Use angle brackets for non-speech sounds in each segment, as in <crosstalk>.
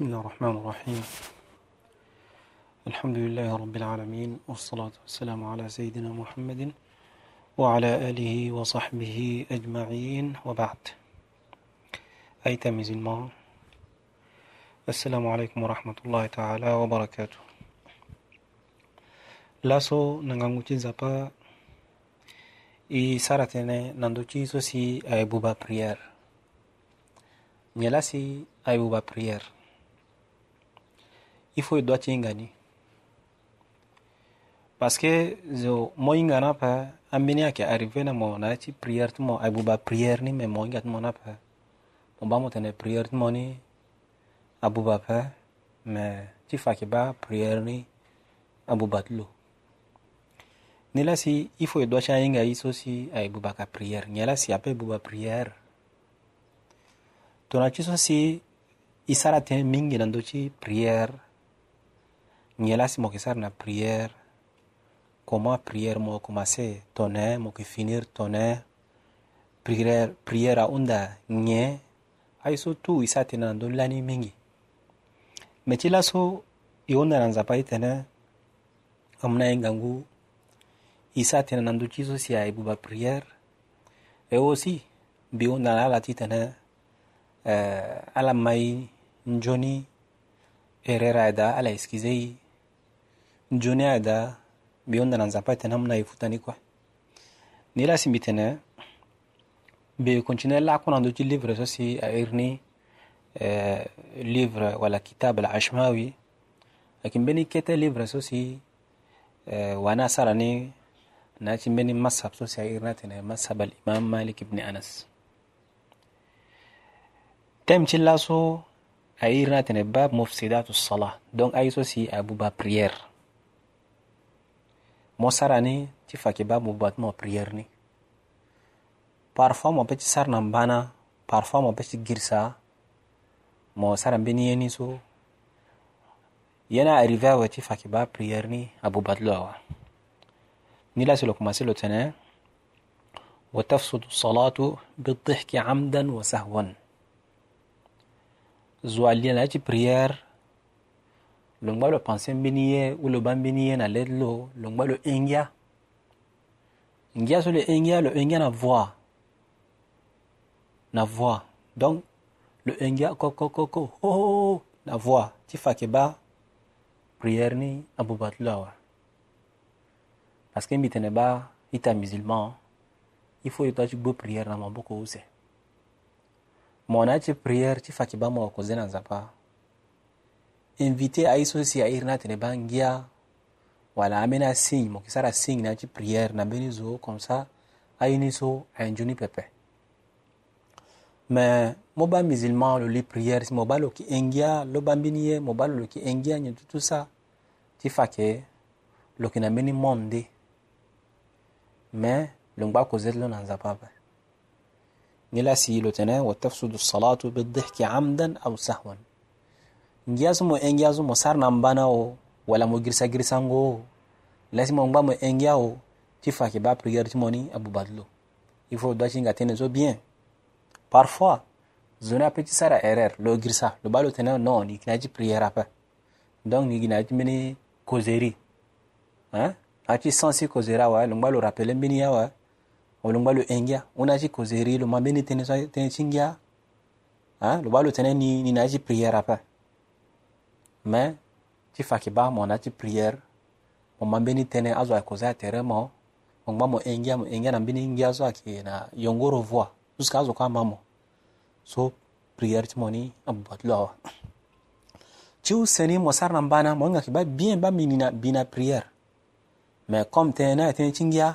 بسم الله الرحمن الرحيم الحمد لله رب العالمين والصلاة والسلام على سيدنا محمد وعلى آله وصحبه أجمعين وبعد أي تميز السلام عليكم ورحمة الله تعالى وبركاته إي nanganguchizapa isaratene nandochizo si aebuba prière nyelasi aebuba prière il faut i dɔ ti parce que zo mo i ngana pa ambini yake arrivé na mo na ti prière ti mo ai buba prière ni me mo inga ti mo na pa mo ba mo tene prière ti ni abuba pa me ti fa yeke ba prière ni abuba ti ni la si i faut e doit ti ahinga ye si ayeke buba ka prière ngia la si apeut buba prière tongana ti so si i sara tënë mingi na ndö ti prière ngiela si moki sar na prière comment prière mo commencer tone moki finir tone prière prière aunda ngie ai so tu isa tene na ndöni lani mingi me ti laso e hunda na nzapa ye tene amû na yengangu e sâ tene na ndö ti so si ayeke buba prière e aussi mbi hunda na ala ti tene uh, ala mai nzoni e rera ayeda ala excuse ye Juneada bir ondan an zapaten hamna ifuta ci livre so si eh, livre wala kitab al ashmawi lakin kete livre so eh, wana sarani na ci beni mashab so si malik ibn anas tem ci bab mufsidatu salah donc ay so abuba prière mosara sarani ni ti fake ba mo bat mo prier ni parfois mo be ti sara na bana parfois mo be ti girsa mo sara mbe ni so yena arrivé wa ti fake ba prier ni abubat lo awa ni la si lo commencé lo tene وتفسد الصلاة بالضحك عمدا وسهوا زوالي ti prier L'ongwa le lo pensée mbeni ye ulo ba na lede lo lo ingia, lo so lo le lo ingia na voix na voix donc lo ko ko ho na voix ti ba prière ni parce que mbi ba musulman il faut yota ti prière na maboko ose mona ti prière ti fake ba mo invité aiso si airi Irna tene bangia wala amena signe mo kisara signe na ti prière na benizo comme ça so ainjuni pepe Ma moba ba musulman lo mobalo ki engia le bambinier, mbeni engia nyutusa, tout ça ti fa ke lo na mbeni monde me lo ngba kozet si lo tene wa salatu bidhihki amdan aw sahwan ngiyaso mo engiyaso mo sarnan bana o wala mo girisa girisango o lasi mo ngba mo engia o ti fa yeke ba prière ti mo ni abubati lo il faut doit ti nga tënë so bien parfois zoni apeut ti sara erreur lo girisa lo ba lo tene non ni yeke na ya ti prière ape donc ni yeke na ya ti mbeni causerie hein na ti sens ti causerie awe lo ngba lo rappele mbeni ye awe o lo ngba lo engia hunda ti causerie lo ma mbeni tënë so tënë ti ngia hein lo ba lo tënë ni, ni na ya ti prière ape mɛ ti faki ba mo na ti prière mo ma mbeni tene azo ayeke kozo atere mo mo ngba mo engia mo engia na mbeni ngia so ayeke na yongoro voix jusqu'à azo kue ama mo so prière ti mo ni abuba ti lo awa ti useni mo sara na mbana mo hingaki ba bien ba mini na bi na prière mais comme tene ni ayeke tënë ti ngia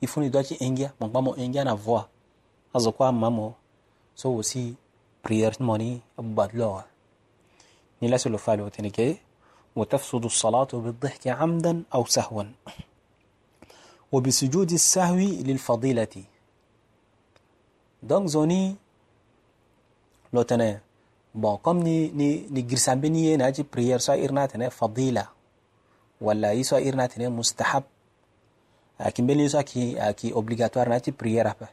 i funi doit ti engia mo ngba mo engia na voix azo kue ama mo so aussi prière ti mo ni abuba ti lo awa نلاس لفالو تنكي وتفسد الصلاة بالضحك عمدا أو سهوا وبسجود السهو للفضيلة دون زوني لو تنى باقم ني ني نجرسان بني ناجي بريير سائرنا تنى فضيلة ولا يسوى إرنا تنى مستحب لكن بني يسوى كي كي أوبليغاتوار ناجي بريير أبا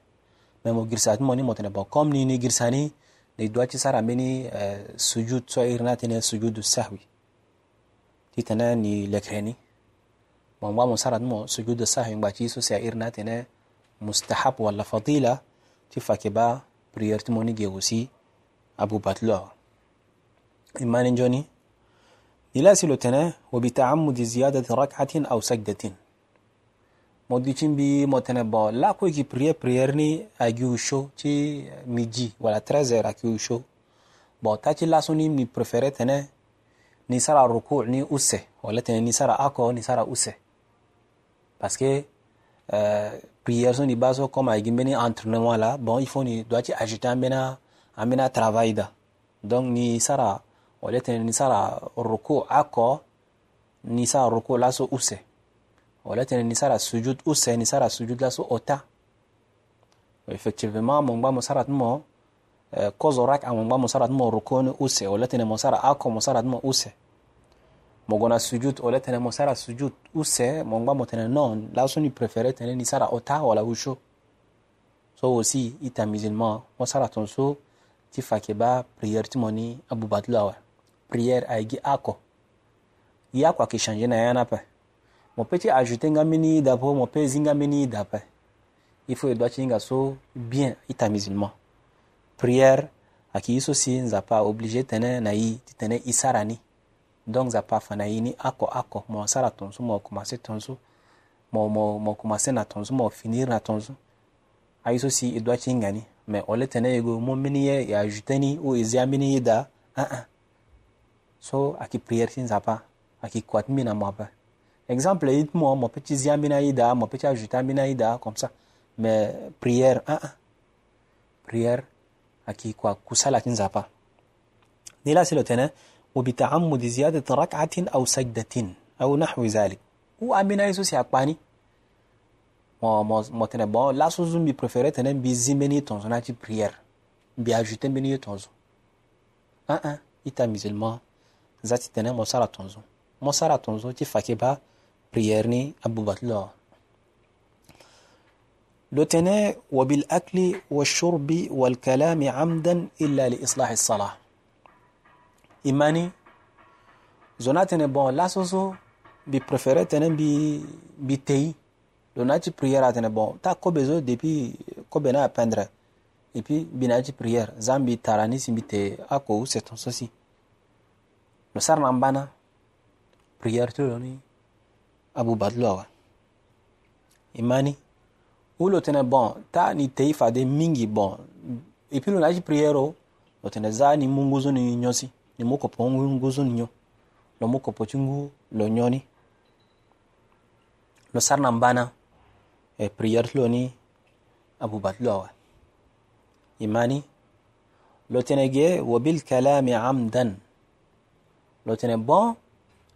ما جرسات موني مو باقم ني ني جرساني ديدواتي سارة مني آه، سجود صغير ناتنا سجود السهوي تيتنا ني لكريني مو مو سارة مو سجود السهوي باتي سو سير ناتنا مستحب ولا فضيلة تفاكبا بريرت موني جيوسي أبو باتلو إما نجوني دلاسي تنا وبتعمد زيادة ركعة أو سجدة modichin bi motene bo la ko ki prier prier ni agiusho ti miji wala 13h agiusho bo ta ti la suni mi préféré tene ni sara ruku ni usse wala tene ni sara ako ni sara usse parce que euh, suni baso comme agi meni entraînement là bon il faut ni doit ti agiter amena travail da donc ni sara wala tene ni sara ruku ako ni sara ruku la so wala tene ni sara sujud use ni sara sujud la so ota effectivement mo ngba mo sara mo kozo rak amo ngba mo sara mo rukoni use wala mo sara ako mo sara mo use mo gona sujud wala mo sara sujud use mo ngba mo tene non la so ni préféré tene ni sara ota wala usho so aussi ita musulman mo sara ton so ti fake ba prière ti mo ni abubadulawa prière ayigi ako yako akishanjina yana pa mope ti ajouté nga mbeni ida ape mope zi nga mbeni ida ape i faut e doit ti hinga so bien i ta musulman prière ayeke ye so si nzapa aobligé tënë na ye ti tënë i sara ni donc nzapa afa na ye ni oko oko mo sara tongaso mo commencé tongaso mo mo mo commencé na tongaso mo finir na tongaso aye so si e doit ti hinga ni mais ole tënë e go mu mbeni ye e ajouté ni o e zia mbeni ye da uh -uh. so ayeke prière ti nzapa ayeke kua ti mbi na mo ape Exemple, dites-moi, mon petit Ziaminaïda, mon petit Ajutaminaïda, comme ça. Mais prière, hein, hein. Prière, à qui quoi, kusala kinzapa. là, c'est le tenant, ou bita'ammu di ziyad rak'atin ou sajdatin, ou nahwi zalik. Ou aminaï souci à akpani. Mo, mo, tenant, bon, là, sous un bi préféré, tenant, bi zimeni ton son, ati prière. Bi ajouté meni ton son. Ah, ah, ita musulman, zati tenant, mo sara ton son. Mo sara ton son, ti fakeba, prière ni Le tene akli رييرني أبوبات لا kalami amdan illa li islahi salah. Imani zona tene bon la soso bi préféré tene bi bi tei lo na ti prière tene bon ta kobe zo depuis kobe na apendre et puis bi na prière zambi tarani si bi te ako u seton sosi lo sar na prière tout le ni Abou Badlou ava. Imani, ou lo tene bon, ta ni teifa de mingi bon. Ipilou e naj priyero, lo tene za ni munguzouni nyonsi, ni mwokopo mwonguzouni nyon. Lo mwokopo chungu, lo nyoni. Lo sar nambana, e priyert lo ni Abou Badlou ava. Imani, lo tene ge, wabil kalami amden. Lo tene bon,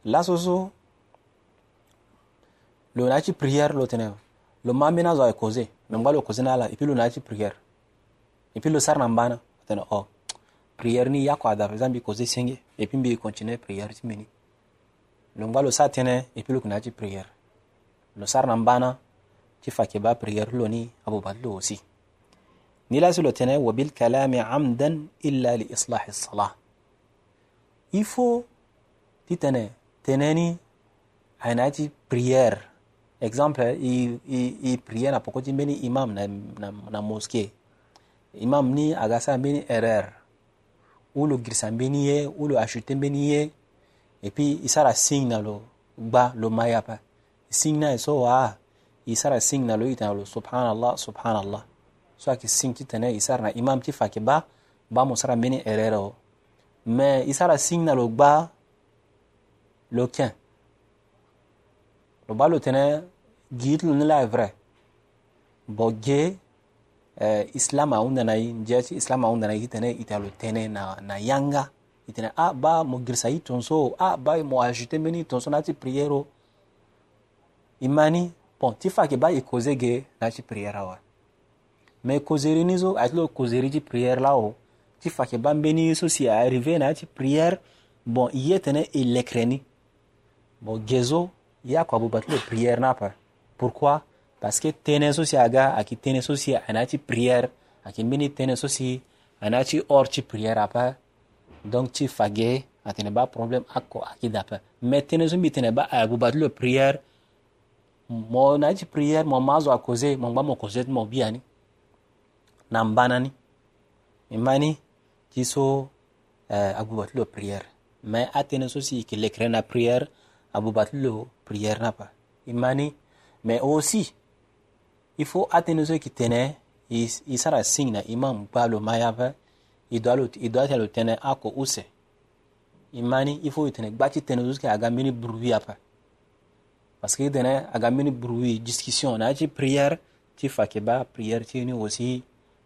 la sosou, lo na ci prière lo tene lo ma mina zo cause me ngwa lo cause na la ipi lo na ci prière puis lo sar na mbana tene oh. prière ni ya kwa da par exemple cause senge et puis mbi continuer prière ti mini lo ngwa lo sa tene ipi lo kuna ci prière lo sar na mbana ci fake ba prière lo ni abubat lo aussi ni la si lo tene wa bil kalami amdan illa li islahi as-salah il faut ti tene teneni ainati prière exemple i, i, i prière na poko ti mbeni imam na, na, na mosquée imam ni aga sara mbeni erreur u lo girisa mbeni ye u lo achute mbeni ye et puis i sara signe na lo gba lo ma yapa signe na e so waa i sara signe na lo ita na lo subhanallah subhanallah so ayeke signe ti tene i sara na imam ti fa yeke ba ba mo sara mbeni erreur o mais i sara signe na lo gba lo quin lo ba lo tene giitlu ni la vrai bo je eh, islam au nana yi jeci islam au nana yi tene italo tene na, na yanga itene a ah, ba mo girsa yi tonso a ah, ba mo ajute meni tonso nati prière o imani bon ti fa ke ba e cause ge nati prière awa mais causeri ni zo atilo causeri ti prière la o ti fa ke ba mbeni so si arrivé nati prière bon i ye tene e lekreni bon gezo ye akua bo ba ti lo prière na apara pourquoi parce que tene so si aga aki tene so si anati prière aki mbini tene so si anati or ci prière apa donc ci fage atene ba problème akko aki dapa mais tene so mbi tene ba agu batulo prière mo nati prière mo mazo akoze mo ngba mo koze mo biani na mbanani imani ti so euh, agu batulo prière mais atene so si ki lekre na prière abu batulo prière napa imani mais aussi il faut atteindre ceux qui tenaient i sara sin na imam gbalo mayava i doit le tene ako use imani il faut itene gbaci tene jusqu'à aga mini bruit apa parce que itene aga mini bruit discussion na ci prière ci fakeba prière ci ni aussi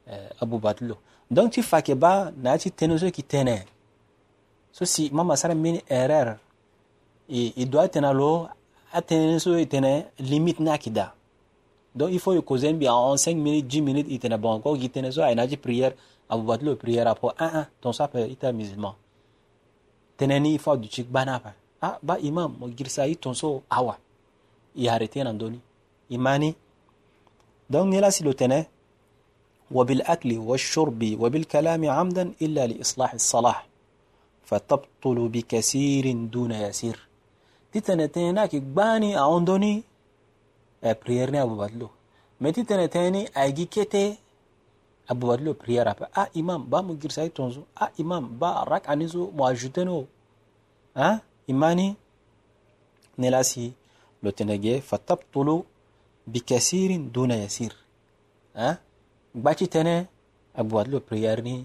euh, abubatlo donc ci fakeba na ci tene ceux qui tenaient so si mama sara mini erreur i doit tena lo atteindre so itene limite nakida donc il faut que causer bien en 5 minutes 10 minutes itene bon ko itene so ayna ji prière abu batlo prière apo ah ah ton ça peut ita musulman teneni faut du chic bana pa ah ba imam mo girsa yi ton so awa i arrêter nan doni imani donc ngela si lo tene وبالأكل والشرب وبالكلام عمدا إلا لإصلاح الصلاح فتبطل بكثير دون يسير titene tene tena ki gbani a ondoni e prière ne abubatlo mais ti tene a gi kete abubatlo prière apa a imam ba mu gir sai e tonzo a imam ba anizo mu ajouter no imani ne lasi lo tenege fatabtulu bi kasirin duna yasir hein gbaci tene abubatlo prière ni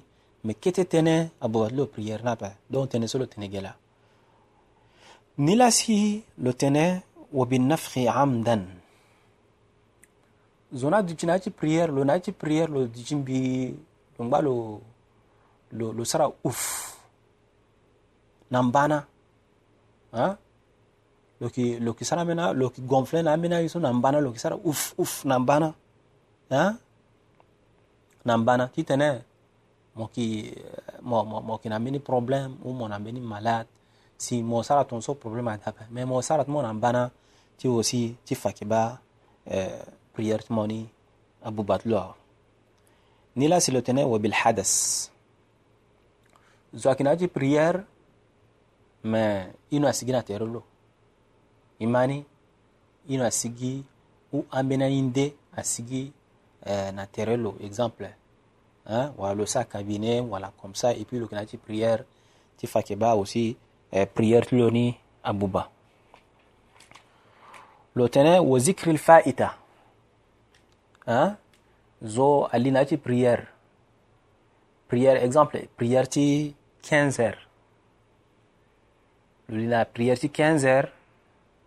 mais kete tene abubatlo prière na pa donc tene solo la Nilasi le tenait wa amdan. Zona du Prier, prière, le nati prière, le le lo lo sera ouf. Nambana. Hein? le qui qui gonfle n'amena, il nambana, qui sera ouf ouf nambana. Hein? Nambana qui tenait. Moi qui, moi, qui n'a problème ou mon n'a malade. si mo sara ton so problème adape mais mo sara mo na bana ti aussi ti fake ba eh, prière ti mo ni abubatulu awa ni la si lo tene wa bil hadas zo ayeke na ti prière me ino asigi na tere lo e ma ni ino asigi ambeni ahinde asigi eh, na tere lo exemple hein? wala lo so akabi ne wala comme ça et puis lo yeke na ti prière ti fa yeke ba aussi Eh, prière Tloni Abouba. Lotene wa zikril fa'ita. Hein? Zo alina ti prière. Prière, exemple, prière ti 15 heures. La prière ti 15 heures.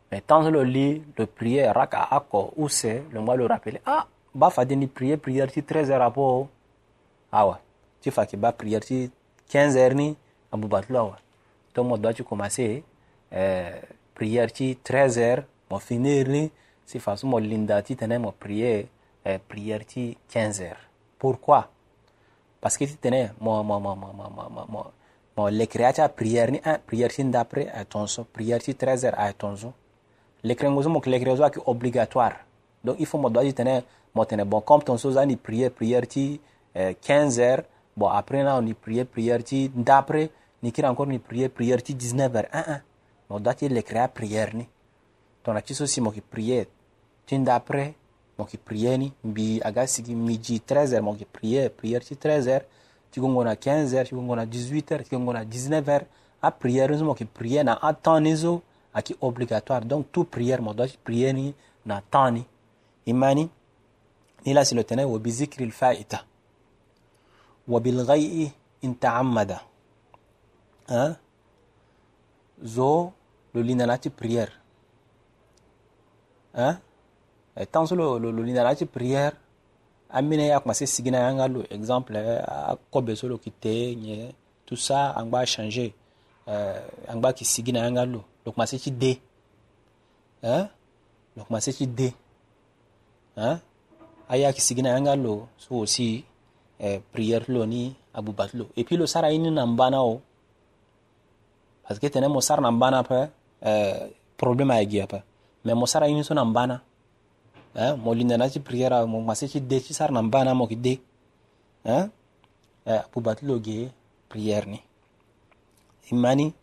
Mais tant le lit, le prière, raka ako, ou c'est, le moi le rappeler. Ah, ba fadini prière, prière ti 13 heures apo. Ah ouais. Ti ki ba prière ti 15 heures ni, aboubatla ouais tomo doit commencer euh, prière ci 13 heures mo finir ni si façon mo linda ti tene mo prier euh, prière ci 15 heures pourquoi parce que ti tenait mo mo mo mo mo mo mo mo lekre acha prière ni un hein, prière ci d'après à tonso prière ci 13 heures à tonso le ngozo mo le zo qui obligatoire donc il faut mo doit tene mo tene bon comme tonso zani prière prière ci euh, 15 heures bon après là on y prière prière ci d'après nikiri encore ni prière prière ti 19 heure uh -uh. mo da ti lekre aprière ni tongana ti so si mo yeke prière ti nda apres mo yeke prière ni mbi aga sigi midi 13 heure mo yeke prière prière ti 13 heure ti gongo na 15 heure ti gongo na 18 heure ti gongo na 19 heure aprière ni so mo yeke prière na atan ni so ayeke obligatoire donc tout prière mo da ti prière ni na tan ni e ma ni ni la si lo tene wabizikri lfaita wabilgai in taamada hein, zo le linanati prière hein, et tant que le, lo, prière amine ye akuma se yanga lo exemple akobe lo kité, tout ça angba changer euh, angba qui sigi na yanga lo lo kuma se ti dé hein, lo kuma ti dé hein, aya qui sigi na yanga lo so aussi euh, prière lo ni abuba lo et puis le sara parce que tene mosar nan bana pe eh, problème ayegia pe mais mosar ayini so nan bana eh, linda na ti prière mo mase ti de ti sar nan bana mo ki de eh? eh, apu bati lo ge prière ni imani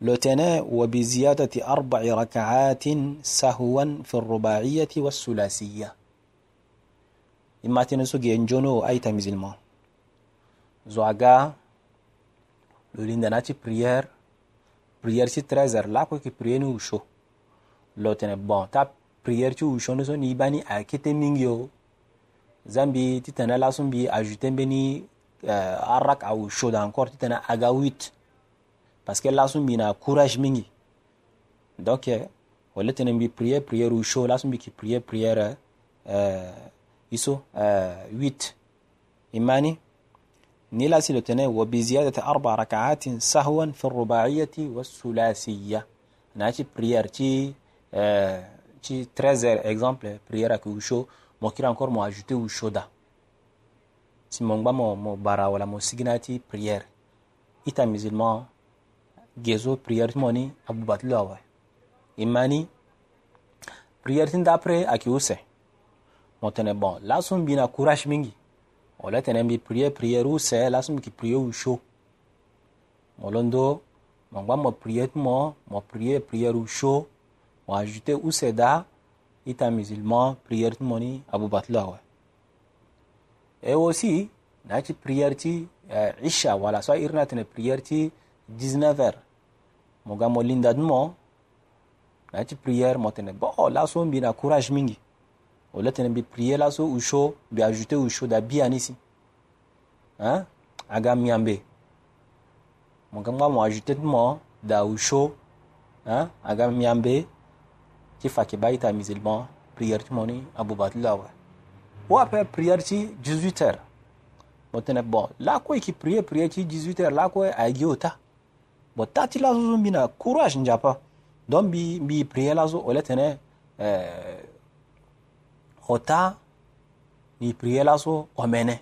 لو تنا وبزيادة أربع ركعات سهوا في الرباعية والثلاثية إما تنسو جنجونو أي تمزلما linda na دناتي priere prière si 13 heures lapo ki prier ni usho lo tene bon ta prière ti usho ni so ni ba ni akete mingi yo za mbi ti tene laso mbi ajouté mbeni uh, arak ausho da encore ti tene aga 8 parce que laso mbi na courage mingi donc wala tene mbi prière prière usho laso mbi ki prière prière uh, iso uh, 8 imani نيلاسي لتنين وبزيادة أربع ركعات سهوا في الرباعية والسلاسية ناتي بريير تي تي تريزر اكزامبل بريير اكو شو موكير انكور مو اجوتي و شودا سي مونغ مو مو بارا ولا مو سيغناتي بريير ايتا ميزلما جيزو بريير موني ابو باتلو ايماني بريير تين دابري اكيوسه مو تنه بون لاسون بينا كوراش مينغي wala tene mbi prier prierou c'est se la sum ki prierou u sho mon londo mo ngwa mo prier mo mo prier prier sho mo ajouter u se da ita musulman prier tu moni abu batla wa e aussi na ci prier ti eh, isha wala so irna tene prier ti 19h mo ga mo linda mo na prier mo tene bo la so mbi na courage mingi o tene mbi prie laso usho mbi ajute usho da bia ni si hein? aga miambe mo ga mo ajute mo da usho hein? aga miambe ti fa yeke ba ita musulman prière ti mo ni aboubati lawe o ape prière ti 18 heures mo tene bon lako e yeke prie prière ti 18 heures lako ayeke o ta bon ta ti laso so mbi na courage nzapa donc mbi mbi prie laso o le tene eh, o euh, ta ni prier la so o mene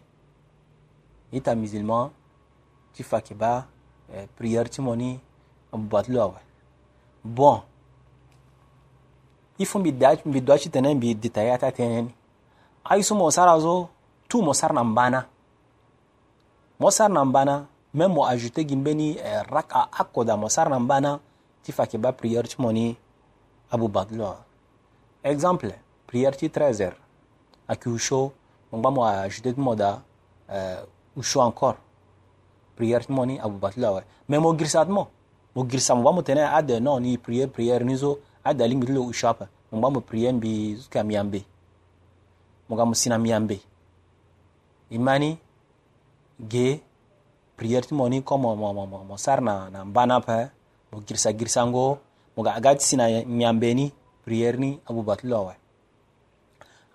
ni ta musulman ti fa yeke ba eh, prière ti mo ni abubâ ti lo awe bon i fu mbi da mbi duâ ti tene mbi détaillé ata tënë ni ai so mo sara so tout mo sara na mbana mo sara na mbana même mo ajouté gi mbeni eh, raka akoda mo sara na mbana ti fa yeke ba prière ti mo ni abubâ ti lo awe exemple prière on va moi ajouter de moda uh, usho encore prière-ti mo ni abubati la wari mais mon mo mon mo mo girsa mo gbamo à de non, ni prière prière ni zo ade alingbi ti lo usho ape mo gbamo prière mbi zuka miambe mo gbamo sina miambe Imani, gay, ge prière ti mo ni mon, mon, mo, mo, mo, mo sar na, na mba ni ape sina miambe ni prière ni à abubati lo wari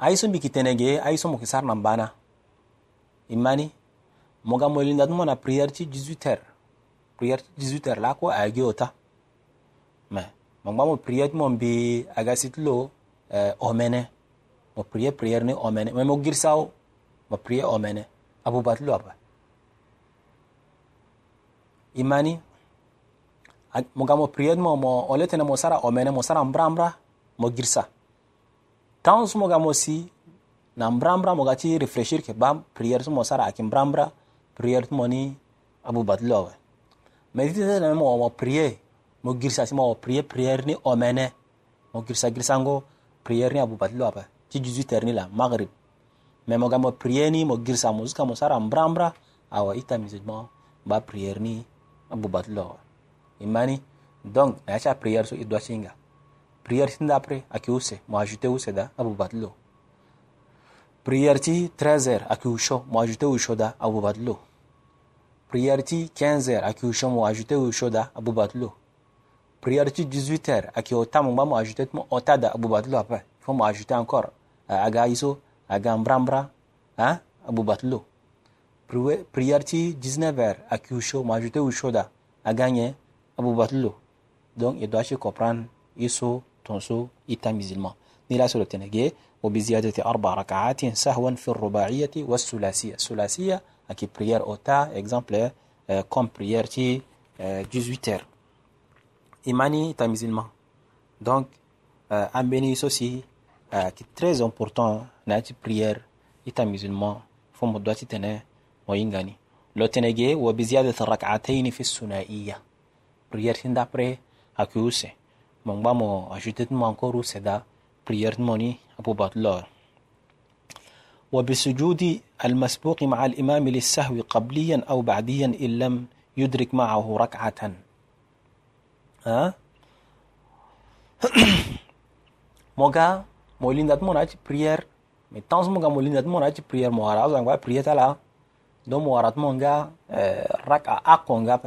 ayiso mbi kitenege ayiso mo kisar na mbana imani mo ga mo linda mo na prière ti 18 heures prière ti 18 heures lako ayagi ota me mo gba mo prière ti mo mbi aga si ti lo eh, omene mo prière prière ni omene me mo girsao mo prière omene abuba ti lo aba imani mo ga mo prière ti mo mo olete na mo sara omene mo sara mbrambra mo girsa tãos sõma mo si na brãmbrã mo ga tɩ refreshir kɩ bãmb priɛr tɩ mo sara akɩ brãmbrã prière tɩ mo ni abubatla wɛ me tɩ tɩ mo wa mo priɛ mo girsa sɩ mo wa prier prière ni ɔmɛnɛ mo girsa girsango prière ni abubatla wɛ tɩ 18 ni la magrib me mo mo priɛ ni mo girsa mo zika mo sara brãmbrã awa ita mismo ba priɛr ni abubatla wɛ imani donc na yaca priɛr so i singa prière après akiuse mo ajouter use da abu badlo prière ti 13h akiusho mo ajouter usho da abu badlo prière ti 15h akiusho mo ajouter usho da abu badlo prière ti 18h aki otam ngba mo ajouter mo otada abu badlo après faut mo encore aga iso aga mbrambra hein abu badlo prière ti 19h akiusho mo ajouter usho da aganye abu badlo donc il e doit se comprendre isso تنسو إتا مزلما نلا وبزيادة أربع ركعات سهوا في الرباعية والثلاثية الثلاثية أكي exemple comme prière qui 18 imani est donc très important prière musulman mon <clears throat> ba mo ajouté eh, mon encore ou c'est da prière moni وبسجود المسبوق مع الإمام للسهو قبليا أو بعديا إن لم يدرك معه ركعة ها موغا مولين دات موناتي بريير مي تانس موغا مولين دات موناتي بريير موارا زانغوا بريير تالا دو موارات مونغا ركعة أقونغا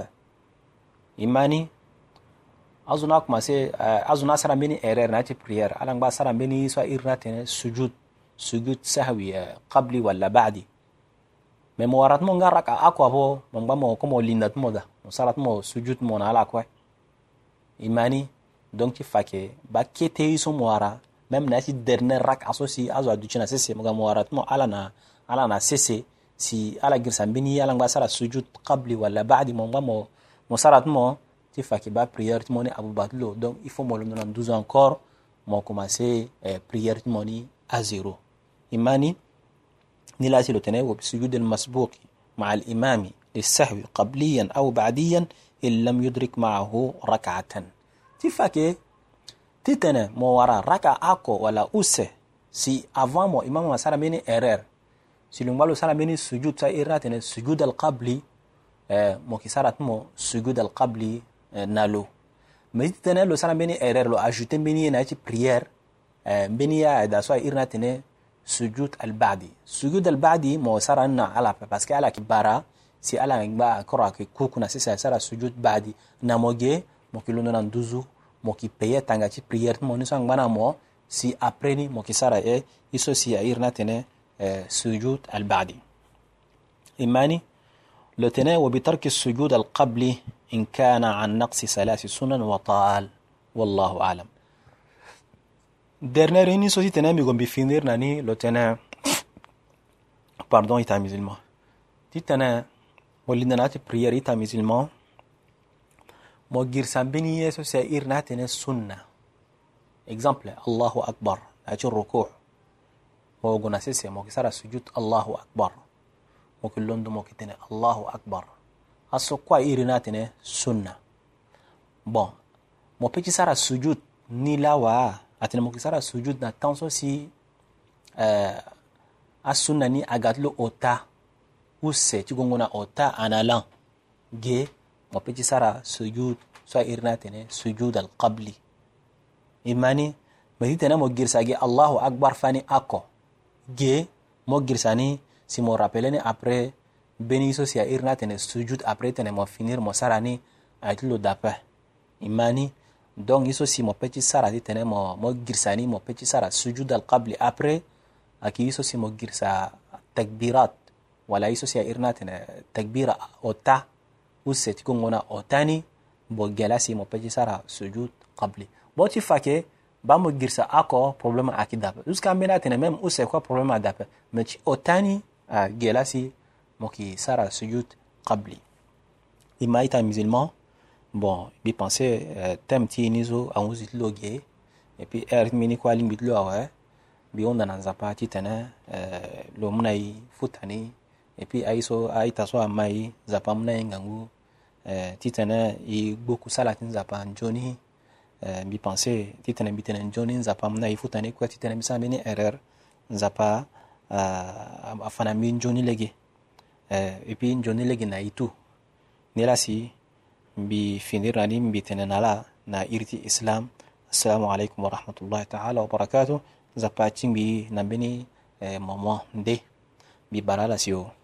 إيماني azo na commencé uh, azo na sara mbeni erreur na ti prière ala ngba sara mbeni so iri na tene sujud sujud sahwi uh, qabli walla ba'di me mo warat mo nga raka akwa bo mo ngba mo ko mo linda mo da mo sara mo sujud mo na ala kwa imani donc ti fake ba kete so mo ara même na ti dernier rak aso si azo adu ti na sese mo ga mo warat mo ala na ala na sese si ala girsa mbeni ala ngba sara sujud qabli walla ba'di mo ngba mo mo sara mo ti faki ba prière ti moni aboubatou donc il faut molo nana 12 encore mo commencé eh, prière ti à zéro imani ni la silo tene wo sujud al li sahwi qabliyan aw badiyan il lam yudrik maahu يدرك معه ركعة تفاكي تتنا مو wara raka ako wala أوسه si avant mo imam ma sara meni erreur si lu ngbalu sara meni sujud sa irra tene sujud al qabli eh, mo ki sara tumo sujud al qabli Euh, euh, na lo me ti tene lo sara mbeni erreur lo ajouté mbeni ye na yeti prière mbeni ye ayeda so airi na tene sujud albadi sujud albadi mo sara na ala parce que ala yeke bara si ala yeke gba akoro ayeke kuku na sese asara sujud badi na mo ge mo yeke londo na nduzu mo yeke peye tanga ti prière ti mo ni so angba na mo si après ni mo yeke sara e ye so si airi na tene euh, sujud albadi e mani lo tene wabitarki sujud alqabli إن كان عن نقص ثلاث سنن وطال والله أعلم Dernière réunion aussi tena mi gombi finir nani lo tena pardon ita musulman. Ti tena molina nati prière ita musulman. Mo gir sambini yeso se ir na tena sunna. Exemple Allahu Akbar ati ruku' mo gona sese mo kisara sujud Allahu Akbar. Mo kullondo mo kitene Allahu Akbar. alltså kwa irina tene sunna bon mo peki sara sujud ni lawa atene mo kisara sujud na tanso si uh, eh, asunna ni agatlo ota use ti gongo na ota analan ge mo peki sara sujud so irina tene sujud alqabli imani meti tene mo girsa ge allahu akbar fani ako ge mo girsa ni si mo rappele ni après benigiso sia iri na tene sujud après tene mo finir mo sara ni ayeti lo dape imani donc iso si mo peti sara ti tene mo, mo girisa ni mo peti sara sujud al qabli après aki iso si mo girisa takbirat wala iso si a iri na tene takbira ota use ti kongo na ota ni bo gela si mo peti sara sujud qabli bo ti fa ke ba mo girisa ako problème aki dape jusqu'à mbeni atene même use kue problème adape me ti ota ni uh, gela si donc il sert à sujud qabli ima ita musulman bon bi pensé euh, tem ti ni zo awon zit loge et puis er mini ko alim bitlo awe ah bi on na zapa ti tene euh, lo munai futani et puis aiso aita so amai zapa munai ngangu euh, ti tene i gboku sala ti nzapa njoni euh, bi pensé ti tene bi tene njoni nzapa munai futani ko ti tene bi sa mini erreur nzapa euh, afana mi njoni lege eh, et puis njoni legi na itu si mbi ni mbi tene na irti islam assalamu alaikum warahmatullahi taala wabarakatuh zapacingbi nambeni eh, mama nde mbi barala sio